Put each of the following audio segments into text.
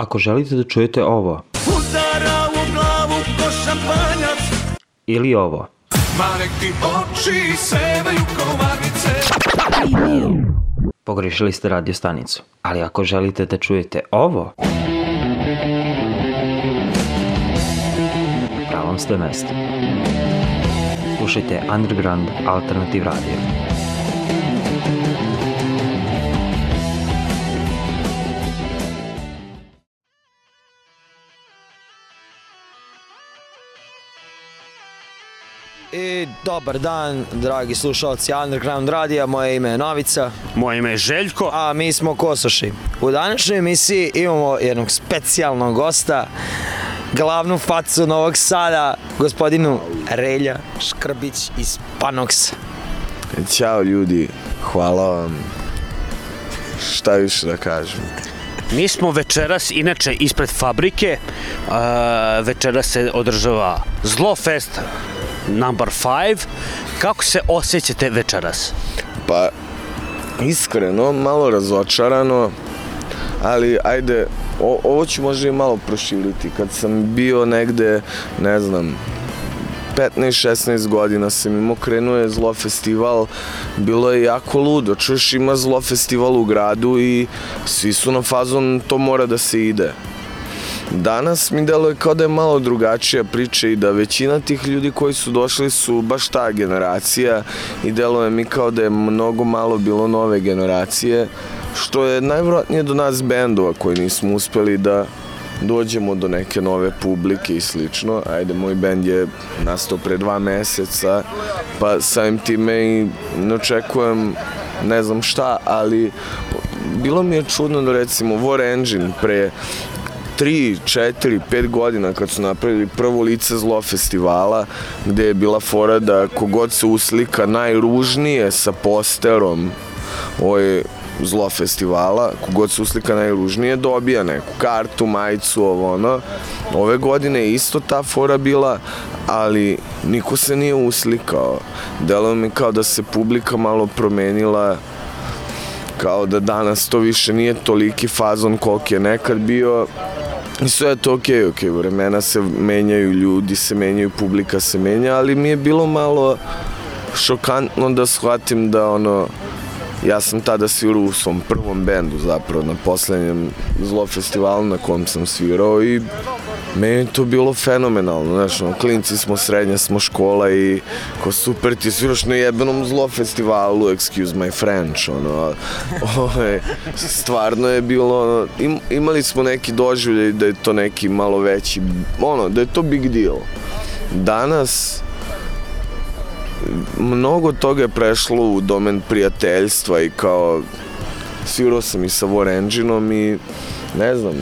Ako želite da čujete ovo Udara u glavu ko šampanjac ili ovo, Ma nek ti oči sevaju kao magnice pogrešili ste radio stanicu. Ali ako želite da čujete ovo, na pravom ste mestu. Slušajte Underground Alternative Radio. I dobar dan, dragi slušalci Underground Radija, moje ime je Novica, Moje ime je Željko. a mi smo Kosoši. U današnjoj emisiji imamo jednog specijalnog gosta, glavnu facu Novog Sada, gospodinu Relja Škrbić iz Panoksa. Ćao ljudi, hvala vam. Šta više da kažem? Mi smo večeras, inače, ispred fabrike. Uh, večeras se održava Zlofest number 5. Kako se osjećate večeras? Pa, iskreno, malo razočarano, ali ajde, o, ovo ću možda i malo proširiti. Kad sam bio negde, ne znam, 15-16 godina sam imao, krenuo je zlo festival, bilo je jako ludo, čuješ ima zlo festival u gradu i svi su na fazon to mora da se ide. Danas mi deluje kao da je malo drugačija priča i da većina tih ljudi koji su došli su baš ta generacija i deluje mi kao da je mnogo malo bilo nove generacije, što je najvjerojatnije do nas bendova koji nismo uspeli da dođemo do neke nove publike i slično. Ajde, moj bend je nastao pre dva meseca, pa samim time i ne očekujem ne znam šta, ali bilo mi je čudno da recimo War Engine pre 3, 4, 5 godina kad su napravili prvo lice zlo festivala gde je bila fora da kogod se uslika najružnije sa posterom ovaj zlo festivala, kogod se uslika najružnije dobija neku kartu, majicu, ovo ono. Ove godine je isto ta fora bila, ali niko se nije uslikao. Delo mi kao da se publika malo promenila kao da danas to više nije toliki fazon koliki je nekad bio i sve je to okej, okay, okej, okay, vremena se menjaju, ljudi se menjaju, publika se menja, ali mi je bilo malo šokantno da shvatim da ono, ja sam tada svirao u svom prvom bendu zapravo, na poslednjem zlo festivalu na kom sam svirao i meni je to bilo fenomenalno, znaš, ono, klinci smo, srednja smo škola i ko super, ti sviraš na jebenom zlo festivalu, excuse my French, ono, ove, stvarno je bilo, ono, im, imali smo neki doživljaj da je to neki malo veći, ono, da je to big deal. Danas, mnogo toga je prešlo u domen prijateljstva i kao svirao sam i sa War Engine-om i ne znam,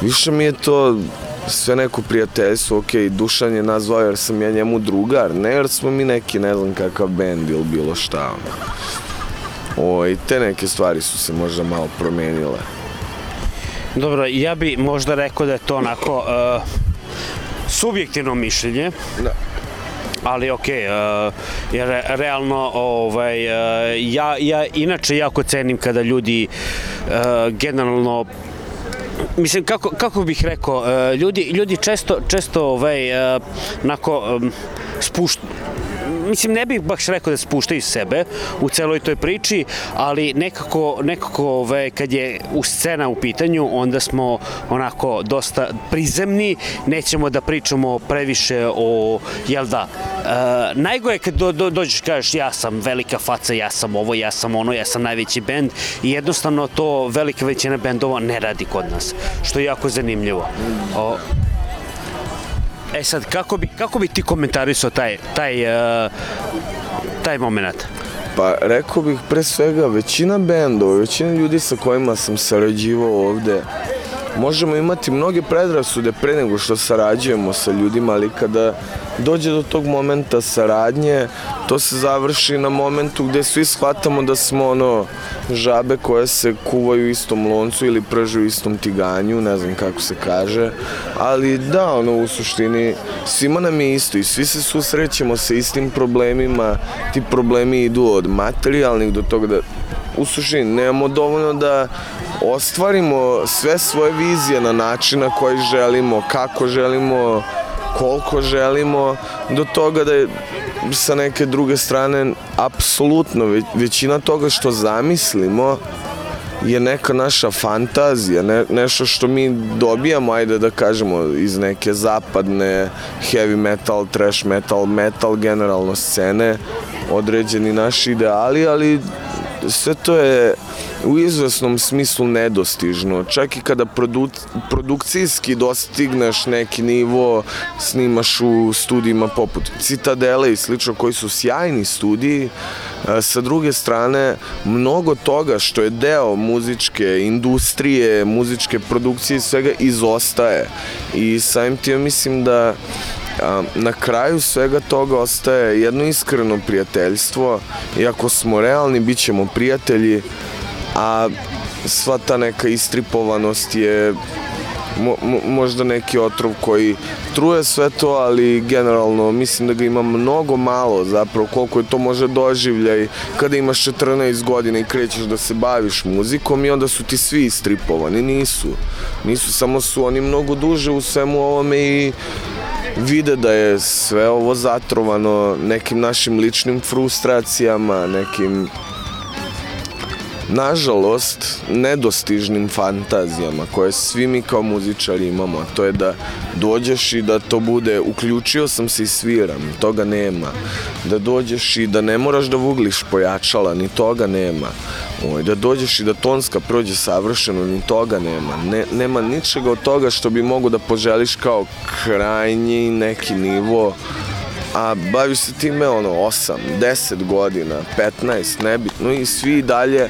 više mi je to sve neko prijateljstvo, ok, Dušan je nazvao jer sam ja njemu drugar, ne jer smo mi neki ne znam kakav bend ili bilo šta. O, i te neke stvari su se možda malo promenile. Dobro, ja bi možda rekao da je to onako uh, subjektivno mišljenje. Da. Ali ok, uh, jer realno ovaj, uh, ja, ja inače jako cenim kada ljudi uh, generalno mislim kako, kako bih rekao ljudi ljudi često često ovaj nako spušt mislim ne bih baš rekao da spuštaju sebe u celoj toj priči, ali nekako, nekako ove, kad je u scena u pitanju, onda smo onako dosta prizemni, nećemo da pričamo previše o, jel da, e, najgore je kad do, do, dođeš kažeš ja sam velika faca, ja sam ovo, ja sam ono, ja sam najveći bend i jednostavno to velika većina bendova ne radi kod nas, što je jako zanimljivo. O, E sad, kako bi, kako bi ti komentarisao taj, taj, uh, taj moment? Pa rekao bih pre svega većina bendova, većina ljudi sa kojima sam sarađivao ovde, možemo imati mnoge predrasude pre nego što sarađujemo sa ljudima, ali kada dođe do tog momenta saradnje, to se završi na momentu gde svi shvatamo da smo ono žabe koje se kuvaju istom loncu ili pržu istom tiganju, ne znam kako se kaže, ali da, ono u suštini svima nam je isto i svi se susrećemo sa istim problemima, ti problemi idu od materijalnih do toga da u suštini nemamo dovoljno da ostvarimo sve svoje vizije na način na koji želimo, kako želimo, koliko želimo, do toga da je sa neke druge strane apsolutno većina toga što zamislimo je neka naša fantazija, ne, nešto što mi dobijamo, ajde da kažemo, iz neke zapadne heavy metal, trash metal, metal generalno scene, određeni naši ideali, ali sve to je u izvesnom smislu nedostižno. Čak i kada produ, produkcijski dostigneš neki nivo, snimaš u studijima poput Citadele i slično, koji su sjajni studiji, sa druge strane, mnogo toga što je deo muzičke industrije, muzičke produkcije i svega izostaje. I samim tim mislim da na kraju svega toga ostaje jedno iskreno prijateljstvo. I ako smo realni bit ćemo prijatelji a sva ta neka istripovanost je mo, mo, možda neki otrov koji truje sve to, ali generalno mislim da ga ima mnogo malo. Zapravo koliko je to može doživljaj kada imaš 14 godina i krećeš da se baviš muzikom i onda su ti svi istripovani, nisu. Nisu, samo su oni mnogo duže u svemu ovome i vide da je sve ovo zatrovano nekim našim ličnim frustracijama, nekim nažalost, nedostižnim fantazijama koje svi mi kao muzičari imamo, to je da dođeš i da to bude uključio sam se i sviram, toga nema. Da dođeš i da ne moraš da vugliš pojačala, ni toga nema. Oj, da dođeš i da tonska prođe savršeno, ni toga nema. Ne, nema ničega od toga što bi mogu da poželiš kao krajnji neki nivo a baviš se time ono 8, 10 godina, 15, nebitno i svi dalje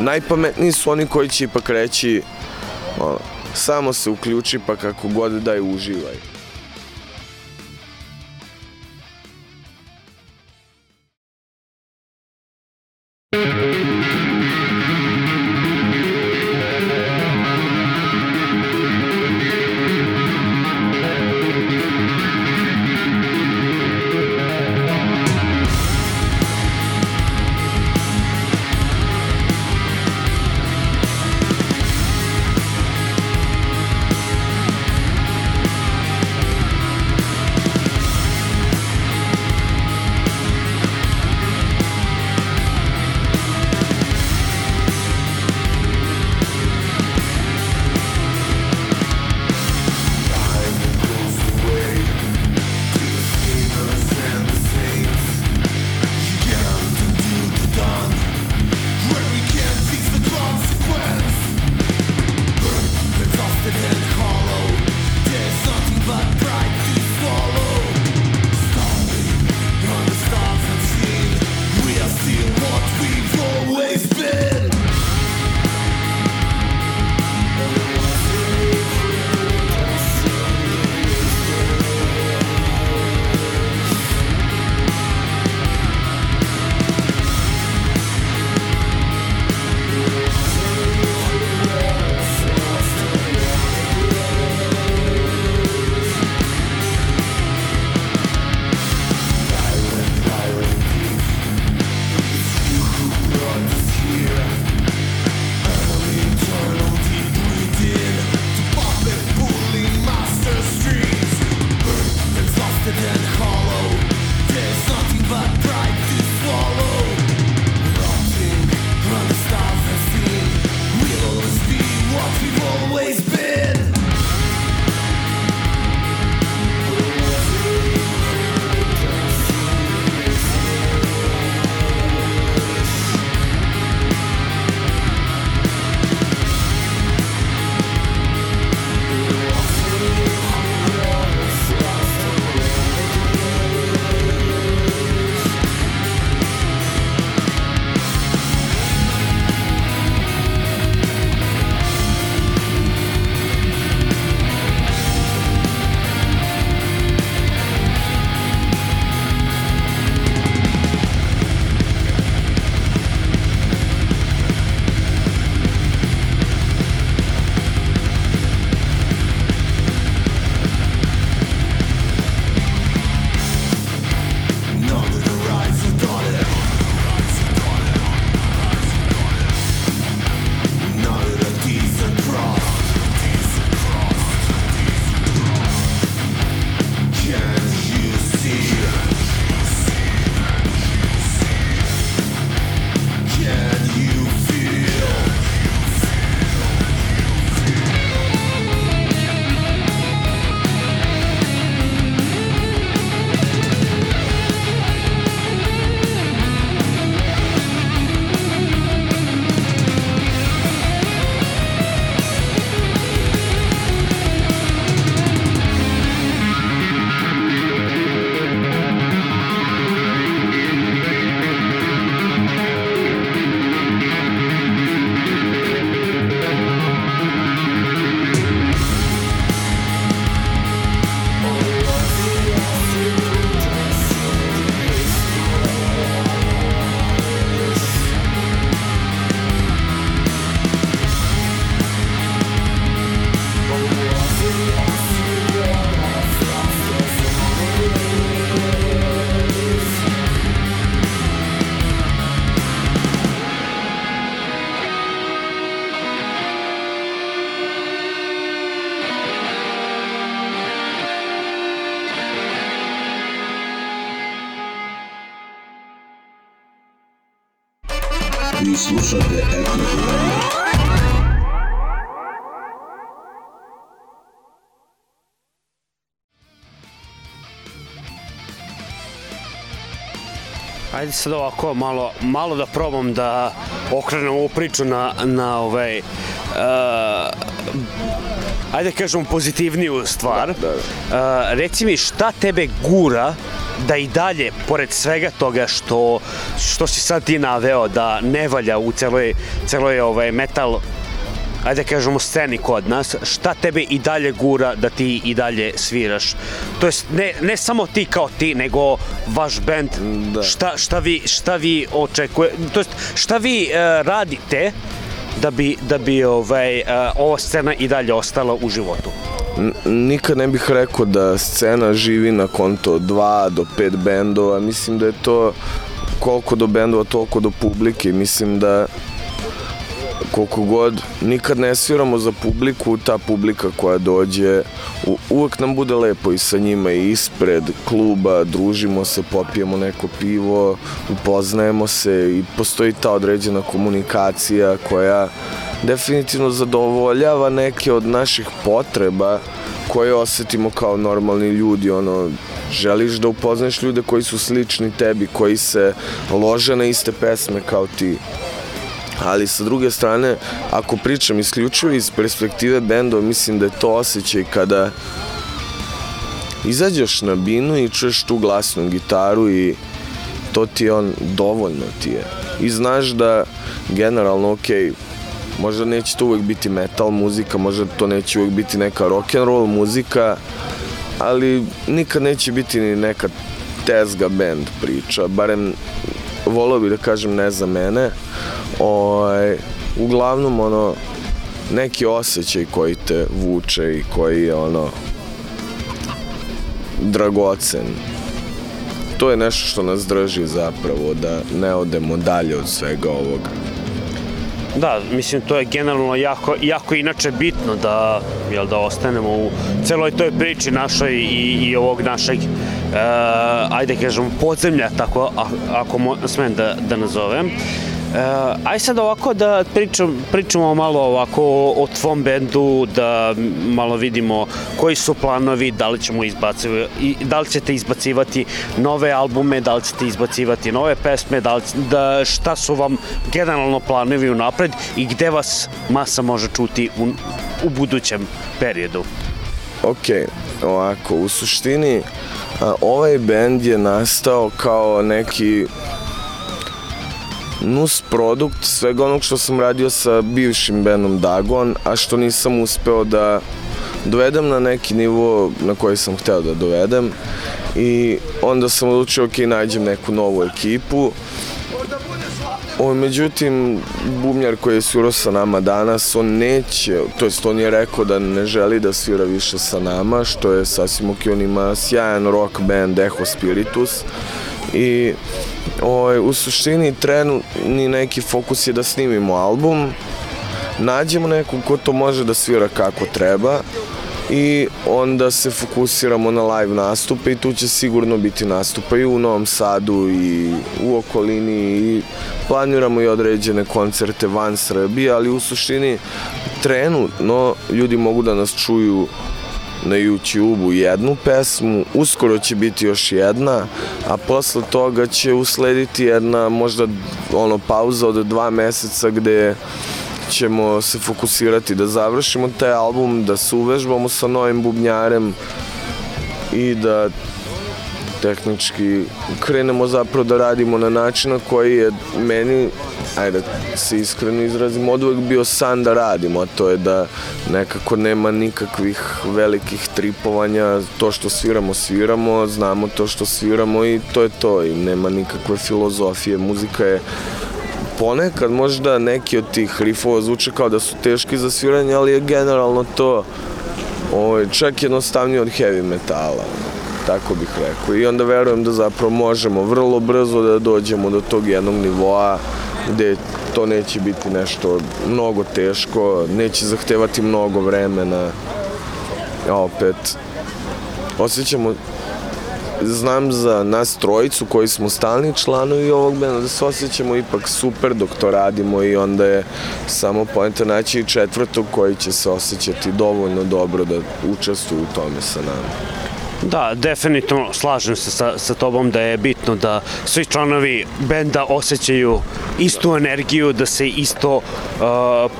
najpametniji su oni koji će ipak reći ono, samo se uključi pa kako god da je uživaj. Ajde sad ovako malo, malo da probam da okrenem ovu priču na, na ovaj, uh, ajde da kažemo pozitivniju stvar. Da, Uh, reci mi šta tebe gura da i dalje, pored svega toga što, što si sad ti naveo da ne valja u celoj, celoj ovaj, metal ajde da kažemo sceni kod nas, šta tebe i dalje gura da ti i dalje sviraš? To jest ne, ne samo ti kao ti, nego vaš bend, Da. šta, šta, vi, šta vi očekuje, to jest šta vi uh, radite da bi, da bi ovaj, uh, ova scena i dalje ostala u životu? Nikad ne bih rekao da scena živi na konto 2 do 5 bendova. Mislim da je to koliko do bendova, toliko do publike. Mislim da koliko god nikad ne sviramo za publiku, ta publika koja dođe, u, uvek nam bude lepo i sa njima i ispred kluba, družimo se, popijemo neko pivo, upoznajemo se i postoji ta određena komunikacija koja definitivno zadovoljava neke od naših potreba koje osetimo kao normalni ljudi, ono, želiš da upoznaš ljude koji su slični tebi, koji se lože na iste pesme kao ti. Ali sa druge strane, ako pričam isključivo iz perspektive bendova, mislim da je to osjećaj kada izađeš na binu i čuješ tu glasnu gitaru i to ti je on, dovoljno ti je. I znaš da generalno, ok, možda neće to uvek biti metal muzika, možda to neće uvek biti neka rock and roll muzika, ali nikad neće biti ni neka tezga band priča, barem volao bih da kažem ne za mene. Ovaj, uglavnom ono neki osjećaj koji te vuče i koji je ono dragocen. To je nešto što nas drži zapravo da ne odemo dalje od svega ovoga. Da, mislim to je generalno jako, jako inače bitno da, jel, da ostanemo u celoj toj priči našoj i, i ovog našeg, ajde kažemo, podzemlja, tako ako mo, smem da, da nazovem. E, aj sad ovako da pričam, pričamo malo ovako o, o tvom bendu, da malo vidimo koji su planovi, da li ćemo izbacivati, da li ćete izbacivati nove albume, da li ćete izbacivati nove pesme, da, li, da šta su vam generalno planovi unapred i gde vas masa može čuti u, u budućem periodu. Ok, ovako, u suštini a, ovaj bend je nastao kao neki nus produkt svega onog što sam radio sa bivšim bandom Dagon, a što nisam uspeo da dovedem na neki nivo na koji sam hteo da dovedem. I onda sam odlučio ok, nađem neku novu ekipu O, međutim, bubnjar koji je svirao sa nama danas, on neće, to jest on je rekao da ne želi da svira više sa nama, što je sasvim ok, on ima sjajan rock band Echo Spiritus. I o, u suštini trenutni neki fokus je da snimimo album, nađemo nekog ko to može da svira kako treba i onda se fokusiramo na live nastupe i tu će sigurno biti nastupa i u Novom Sadu i u okolini i planiramo i određene koncerte van Srbije, ali u suštini trenutno ljudi mogu da nas čuju na YouTube-u jednu pesmu, uskoro će biti još jedna, a posle toga će uslediti jedna možda ono pauza od dva meseca gde ćemo se fokusirati da završimo taj album, da se uvežbamo sa novim bubnjarem i da tehnički krenemo zapravo da radimo na način na koji je meni, ajde da se iskreno izrazim, od uvek bio san da radimo, a to je da nekako nema nikakvih velikih tripovanja, to što sviramo, sviramo, znamo to što sviramo i to je to i nema nikakve filozofije, muzika je ponekad možda neki od tih rifova zvuče kao da su teški za sviranje, ali je generalno to ovaj, čak jednostavnije od heavy metala, tako bih rekao. I onda verujem da zapravo možemo vrlo brzo da dođemo do tog jednog nivoa gde to neće biti nešto mnogo teško, neće zahtevati mnogo vremena. A opet, osjećamo znam za nas trojicu koji smo stalni članovi ovog benda da se osjećamo ipak super dok to radimo i onda je samo poenta naći četvrtog koji će se osjećati dovoljno dobro da učestvuje u tome sa nama. Da, definitivno slažem se sa, sa tobom da je bitno da svi članovi benda osjećaju istu energiju, da se isto uh,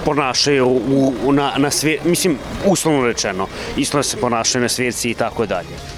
ponašaju u, u, na, na svir, mislim, uslovno rečeno, isto da se ponašaju na svirci i tako dalje.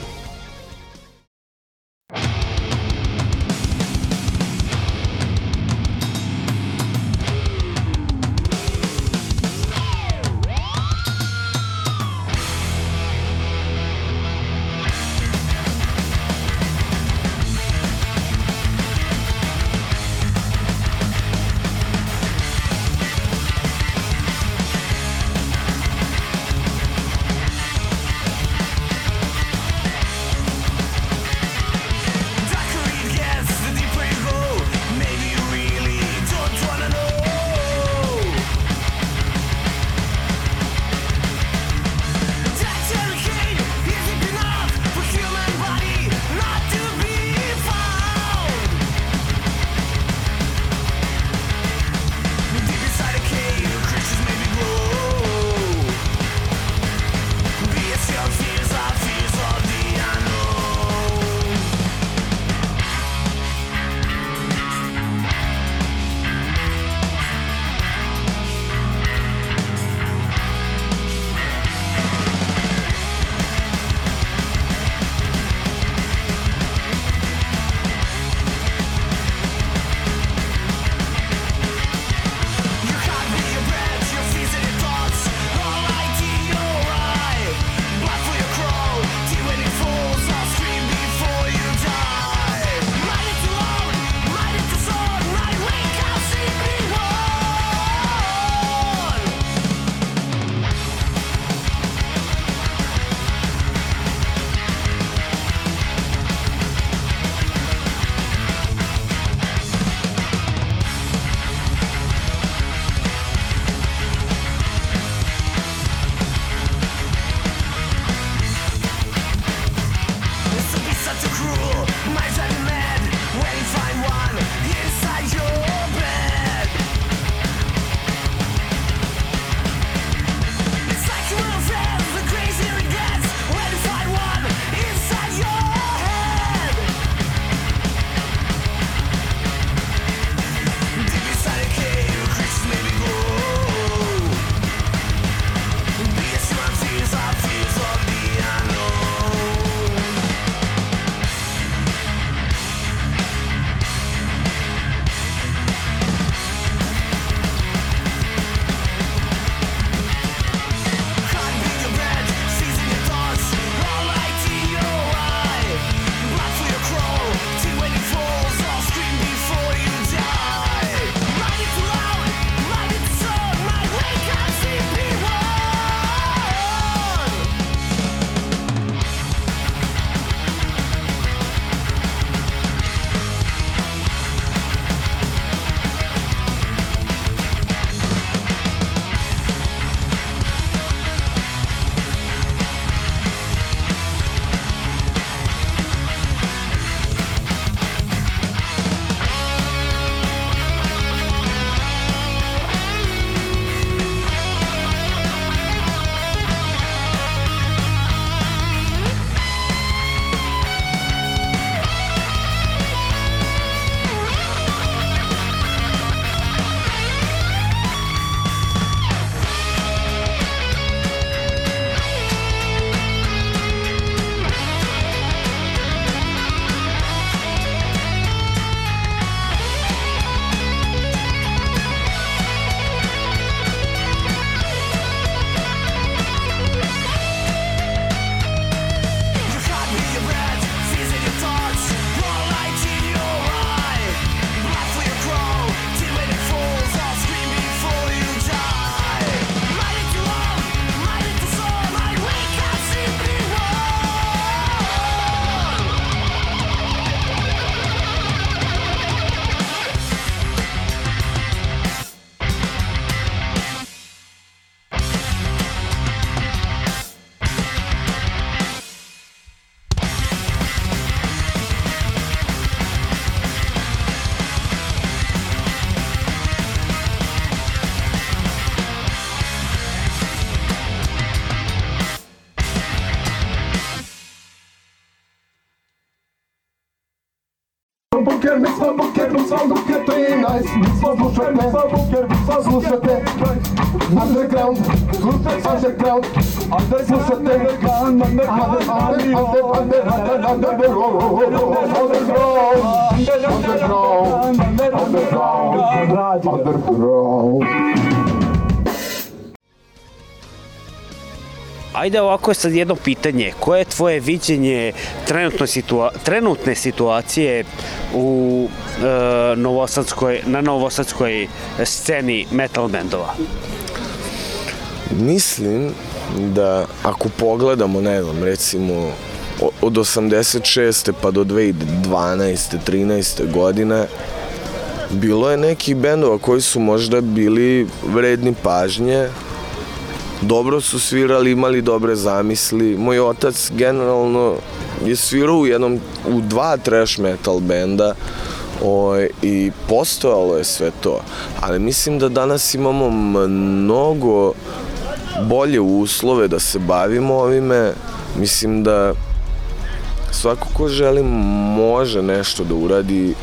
Smo buker, mi smo buker 13 Mi smo slušate, mi smo buker, mi smo slušate Underground, slušate underground Under slušate underground, under, under, under, under, under, under, underground Underground, underground, underground Ajde ovako je sad jedno pitanje. Koje je tvoje viđenje trenutno situa trenutne situacije u e, novosadskoj, na novosadskoj sceni metal bendova? Mislim da ako pogledamo, ne znam, recimo od 86. pa do 2012. 13. godine bilo je nekih bendova koji su možda bili vredni pažnje dobro su svirali, imali dobre zamisli. Moj otac generalno je svirao u jednom, u dva trash metal benda o, i postojalo je sve to. Ali mislim da danas imamo mnogo bolje uslove da se bavimo ovime. Mislim da svako ko želi može nešto da uradi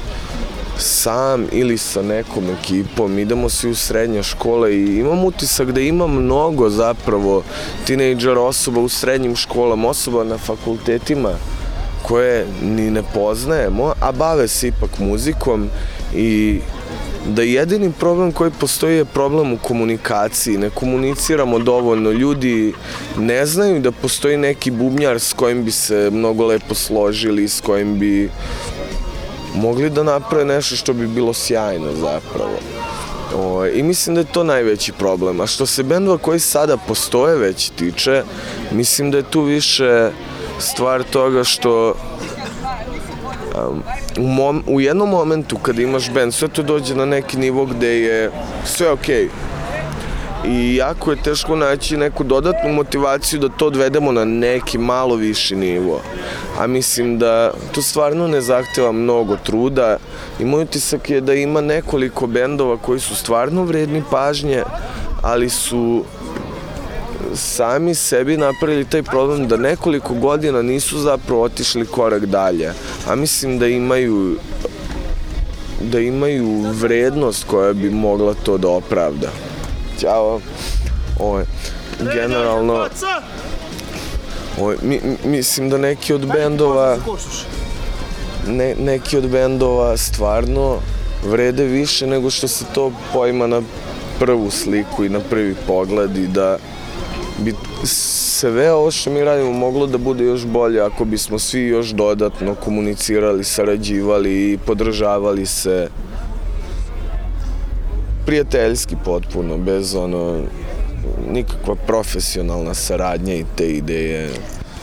sam ili sa nekom ekipom, idemo svi u srednje škole i imam utisak da ima mnogo zapravo tinejdžer osoba u srednjim školama, osoba na fakultetima koje ni ne poznajemo, a bave se ipak muzikom i da jedini problem koji postoji je problem u komunikaciji. Ne komuniciramo dovoljno. Ljudi ne znaju da postoji neki bubnjar s kojim bi se mnogo lepo složili, s kojim bi mogli da naprave nešto što bi bilo sjajno zapravo. O, I mislim da je to najveći problem. A što se bendova koji sada postoje već tiče, mislim da je tu više stvar toga što um, u, mom, u jednom momentu kada imaš bend, sve to dođe na neki nivo gde je sve okej. I jako je teško naći neku dodatnu motivaciju da to odvedemo na neki malo viši nivo. A mislim da to stvarno ne zahteva mnogo truda i moj utisak je da ima nekoliko bendova koji su stvarno vredni pažnje, ali su sami sebi napravili taj problem da nekoliko godina nisu zapravo otišli korak dalje. A mislim da imaju da imaju vrednost koja bi mogla to da opravda. Ćao. Ovo generalno ovo, mi, mi- mislim da neki od bendova ne, neki od bendova stvarno vrede više nego što se to poima na prvu sliku i na prvi pogled i da bi sve ovo što mi radimo moglo da bude još bolje ako bismo svi još dodatno komunicirali, sarađivali i podržavali se prijateljski potpuno, bez ono nikakva profesionalna saradnja i te ideje.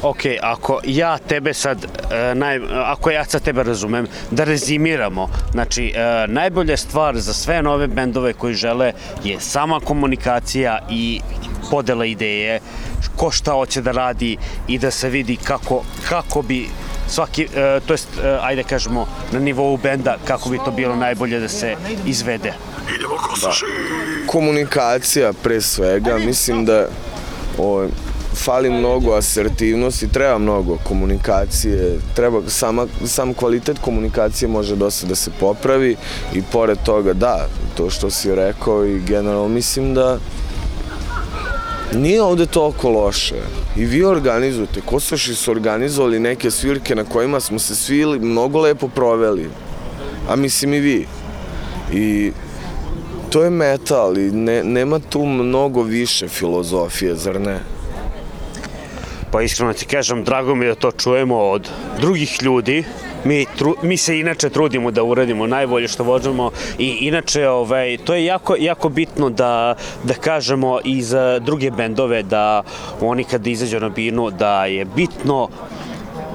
Ok, ako ja tebe sad, e, naj, ako ja sad tebe razumem, da rezimiramo, znači e, najbolja stvar za sve nove bendove koji žele je sama komunikacija i podela ideje, ko šta hoće da radi i da se vidi kako, kako bi svaki, e, to jest, e, ajde kažemo, na nivou benda, kako bi to bilo najbolje da se izvede. Komunikacija pre svega, mislim da o, fali mnogo asertivnosti, treba mnogo komunikacije, treba sama, sam kvalitet komunikacije može dosta da se popravi i pored toga da, to što si rekao i generalno mislim da Nije ovde toliko loše. I vi organizujete. Kosoši su organizovali neke svirke na kojima smo se svi mnogo lepo proveli. A mislim i vi. I to je metal i ne, nema tu mnogo više filozofije, zar ne? Pa iskreno ti kažem, drago mi je da to čujemo od drugih ljudi. Mi, tru, mi se inače trudimo da uradimo najbolje što možemo i inače ovaj, to je jako, jako bitno da, da kažemo i za druge bendove da oni kad izađu na binu da je bitno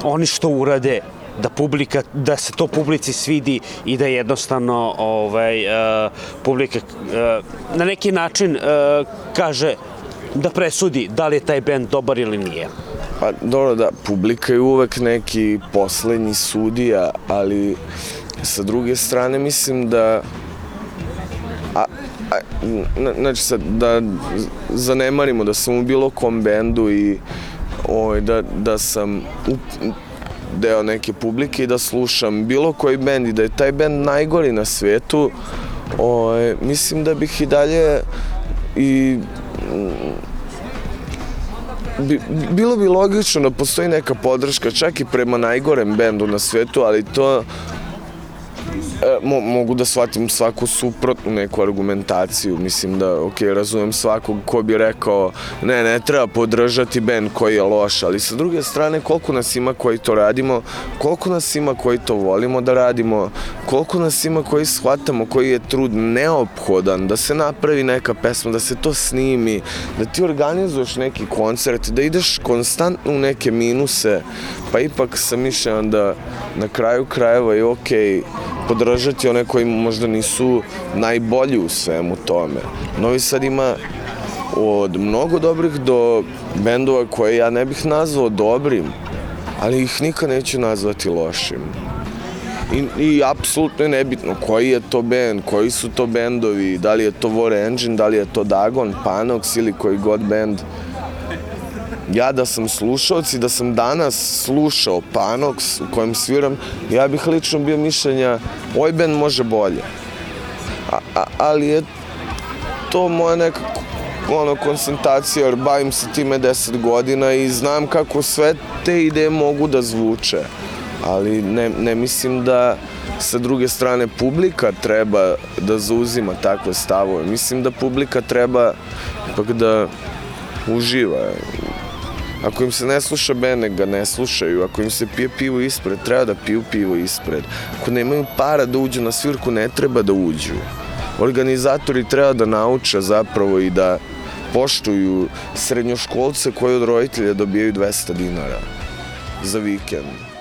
oni što urade da publika da se to publici svidi i da jednostavno ovaj uh, publika uh, na neki način uh, kaže da presudi da li je taj bend dobar ili nije. Pa dobro da, publika je uvek neki poslednji sudija, ali sa druge strane mislim da a, a, na- znači sad, da zanemarimo da sam u bilo kom bendu i ovaj, da, da sam u, deo neke publike i da slušam bilo koji bend i da je taj bend najgori na svetu, o, mislim da bih i dalje i bilo bi logično da postoji neka podrška čak i prema najgorem bendu na svetu, ali to E, mo, mogu da shvatim svaku suprotnu neku argumentaciju. Mislim da, ok, razumem svakog ko bi rekao ne, ne treba podržati band koji je loš, ali sa druge strane koliko nas ima koji to radimo, koliko nas ima koji to volimo da radimo, koliko nas ima koji shvatamo koji je trud neophodan da se napravi neka pesma, da se to snimi, da ti organizuješ neki koncert, da ideš konstantno u neke minuse, pa ipak sam mišljen da na kraju krajeva je okej podržati one koji možda nisu najbolji u svemu tome. Novi Sad ima od mnogo dobrih do bendova koje ja ne bih nazvao dobrim, ali ih nikad neću nazvati lošim. I, i apsolutno je nebitno koji je to bend, koji su to bendovi, da li je to War Engine, da li je to Dagon, Panox ili koji god bend ja da sam slušalac i da sam danas slušao Panox u kojem sviram, ja bih lično bio mišljenja ovaj band može bolje. A, a, ali je to moja neka ono, koncentracija, jer bavim se time 10 godina i znam kako sve te ideje mogu da zvuče. Ali ne, ne mislim da sa druge strane publika treba da zauzima takve stavove. Mislim da publika treba ipak da uživa Ako im se ne sluša bene, ga ne slušaju. Ako im se pije pivo ispred, treba da piju pivo ispred. Ako nemaju para da uđu na svirku, ne treba da uđu. Organizatori treba da nauče zapravo i da poštuju srednjoškolce koji od roditelja dobijaju 200 dinara za vikend.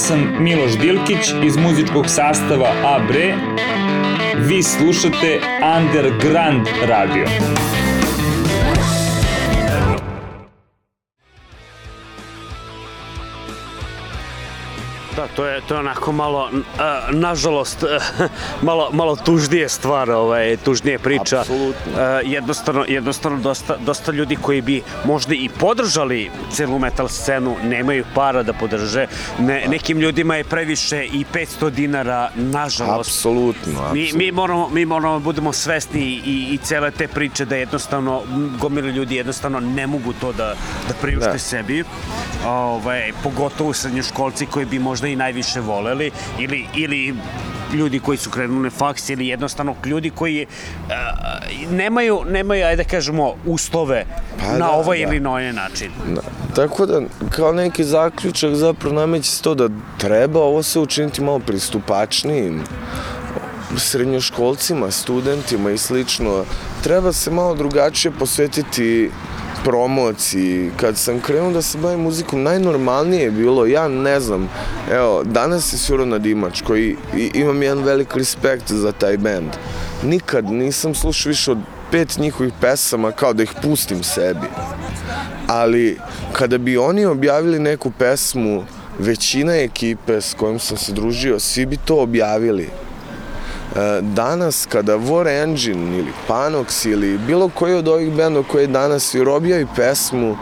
Sam Miloš Dilkić iz muzičkog sastava AB. Vi slušate Underground Radio. Da, to je, to je onako malo, nažalost, malo, malo tužnije stvar, ovaj, tužnije priča. Apsolutno. Jednostavno, jednostavno dosta, dosta ljudi koji bi možda i podržali celu metal scenu, nemaju para da podrže. Ne, nekim ljudima je previše i 500 dinara, nažalost. Apsolutno, Mi, mi, moramo, mi moramo da budemo svesni i, i cele te priče da jednostavno m, gomile ljudi jednostavno ne mogu to da, da priušte Da. sebi. Ovaj, pogotovo srednjoškolci koji bi možda i najviše voleli ili, ili ljudi koji su krenuli na faks ili jednostavno ljudi koji uh, nemaju, nemaju, ajde da kažemo, uslove Pa na da, ovaj da. ili na način. Da. Tako da, kao neki zaključak zapravo nameće se to da treba ovo se učiniti malo pristupačnijim srednjoškolcima, studentima i slično. Treba se malo drugačije posvetiti promociji. Kad sam krenuo da se bavim muzikom, najnormalnije je bilo, ja ne znam, evo, danas je Surona Dimač, koji i, imam jedan velik respekt za taj band. Nikad nisam slušao više od pet njihovih pesama kao da ih pustim sebi ali kada bi oni objavili neku pesmu, većina ekipe s kojom sam se družio, svi bi to objavili. E, Danas kada War Engine ili Panox ili bilo koji od ovih benda koji danas svi robijaju pesmu,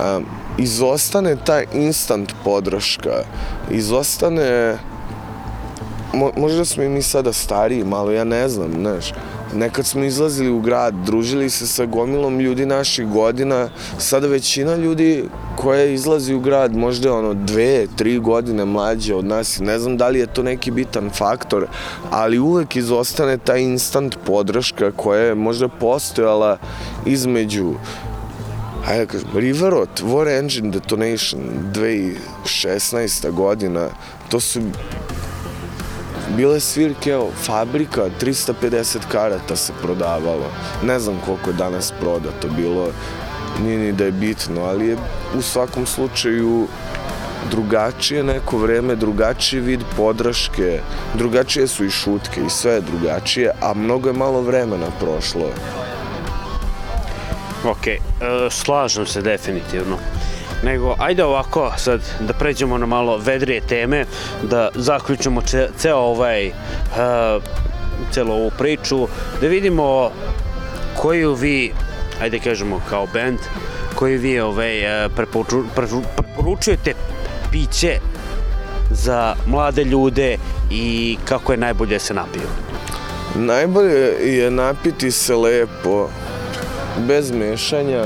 a, izostane ta instant podrška, izostane Mo, možda smo i mi sada stariji malo, ja ne znam, znaš. Nekad smo izlazili u grad, družili se sa gomilom ljudi naših godina, sada većina ljudi koja izlazi u grad, možda je ono dve, tri godine mlađe od nas, ne znam da li je to neki bitan faktor, ali uvek izostane ta instant podrška koja je možda postojala između ajde da kažem, Riverot, War Engine Detonation, 2016. godina, to su bile svirke, evo, fabrika, 350 karata se prodavalo. Ne znam koliko je danas prodato bilo, nije ni da je bitno, ali je u svakom slučaju drugačije neko vreme, drugačiji vid podrške, drugačije su i šutke i sve je drugačije, a mnogo je malo vremena prošlo. Ok, e, slažem se definitivno. Nego, ajde ovako sad da pređemo na malo vedrije teme, da zaključimo ce, ceo ovaj, e, celo ovu priču, da vidimo koju vi, ajde kažemo kao band, koju vi ovaj, e, preporuču, preporu- preporučujete piće za mlade ljude i kako je najbolje se napiju. Najbolje je napiti se lepo, bez mešanja,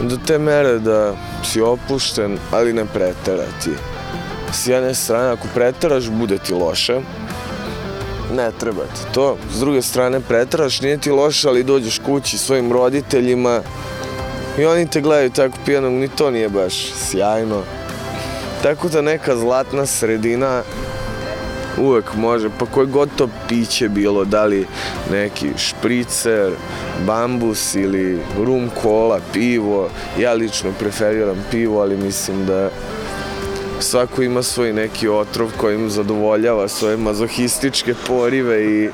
do te mere da si opušten, ali ne preterati. S jedne strane, ako preteraš, bude ti loše. Ne treba ti to. S druge strane, preteraš, nije ti loše, ali dođeš kući svojim roditeljima i oni te gledaju tako pijanog, ni to nije baš sjajno. Tako da neka zlatna sredina uvek može, pa koje god to piće bilo, da li neki špricer, bambus ili rum kola, pivo, ja lično preferiram pivo, ali mislim da svako ima svoj neki otrov kojim zadovoljava svoje mazohističke porive i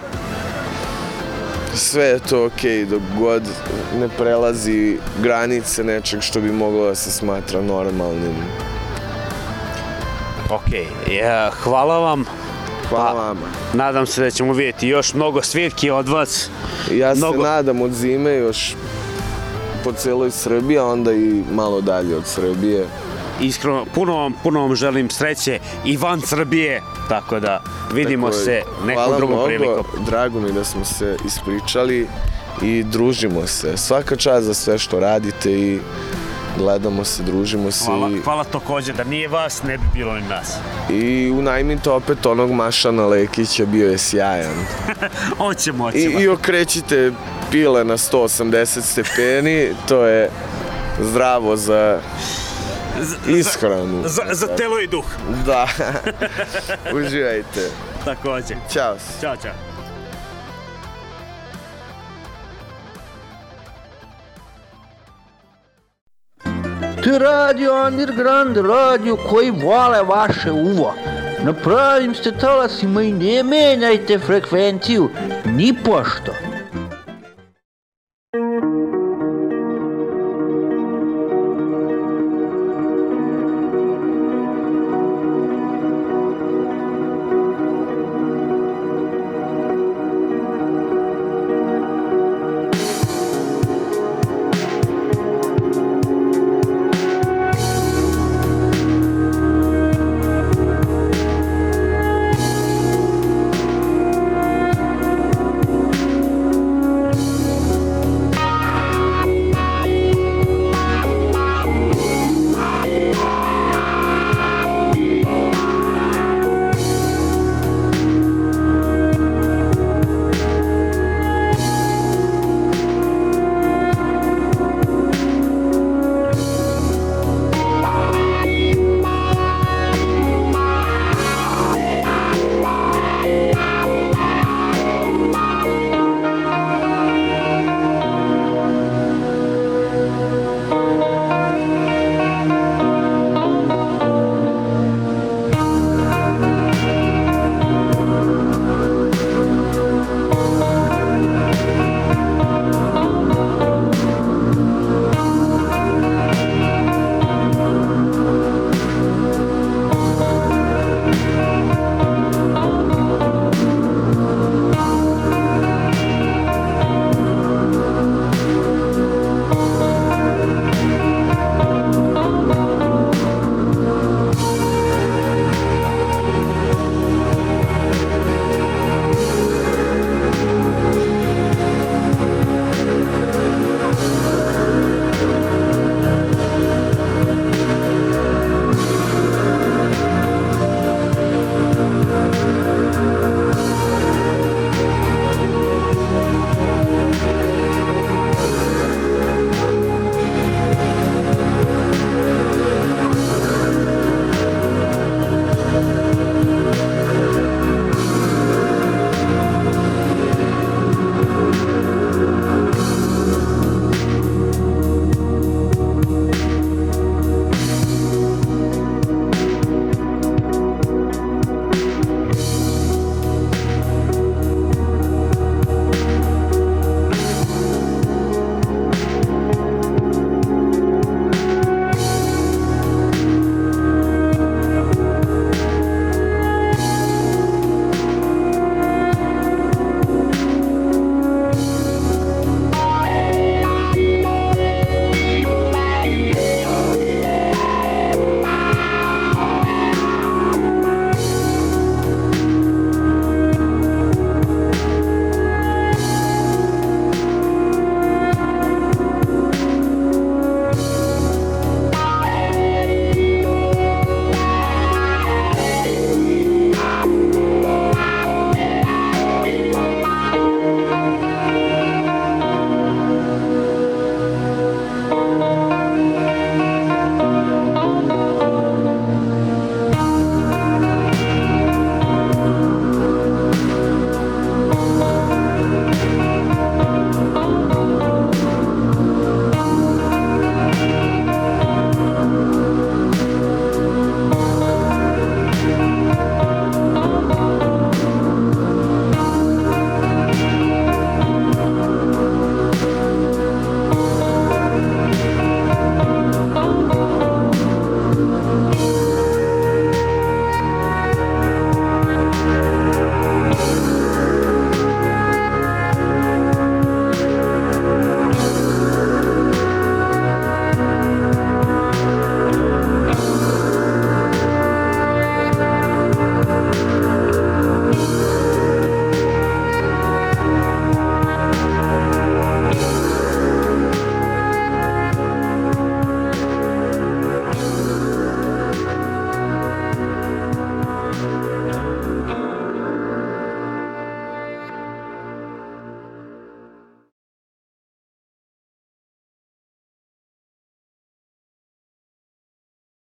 sve je to okej dok god ne prelazi granice nečeg što bi moglo da se smatra normalnim. Ok, ja, hvala vam. Hvala Pa, vama. Nadam se da ćemo vidjeti još mnogo svirki od vas. Ja se Mnogo- nadam od zime još po celoj Srbiji, a onda i malo dalje od Srbije. Iskreno, puno vam, puno vam želim sreće i van Srbije, tako da vidimo Tako se nekom drugom mnogo, prilikom. Drago mi da smo se ispričali i družimo se. Svaka čast za sve što radite i gledamo se, družimo se Hvala, i, hvala takođe, da nije vas, ne bi bilo ni nas. i unajmite opet onog Mašana Lekića, bio je sjajan. Hoćemo, I, hoćemo. I okrećite pile na 180 stepeni, to je zdravo za ishranu. Za, za telo i duh, Da. Uživajte. takođe. Ćao. Ćao, čao. Radio underground radio koji vole vaše uvo. Na pravim ste talasima i ne menjajte frekvenciju, ni pošto.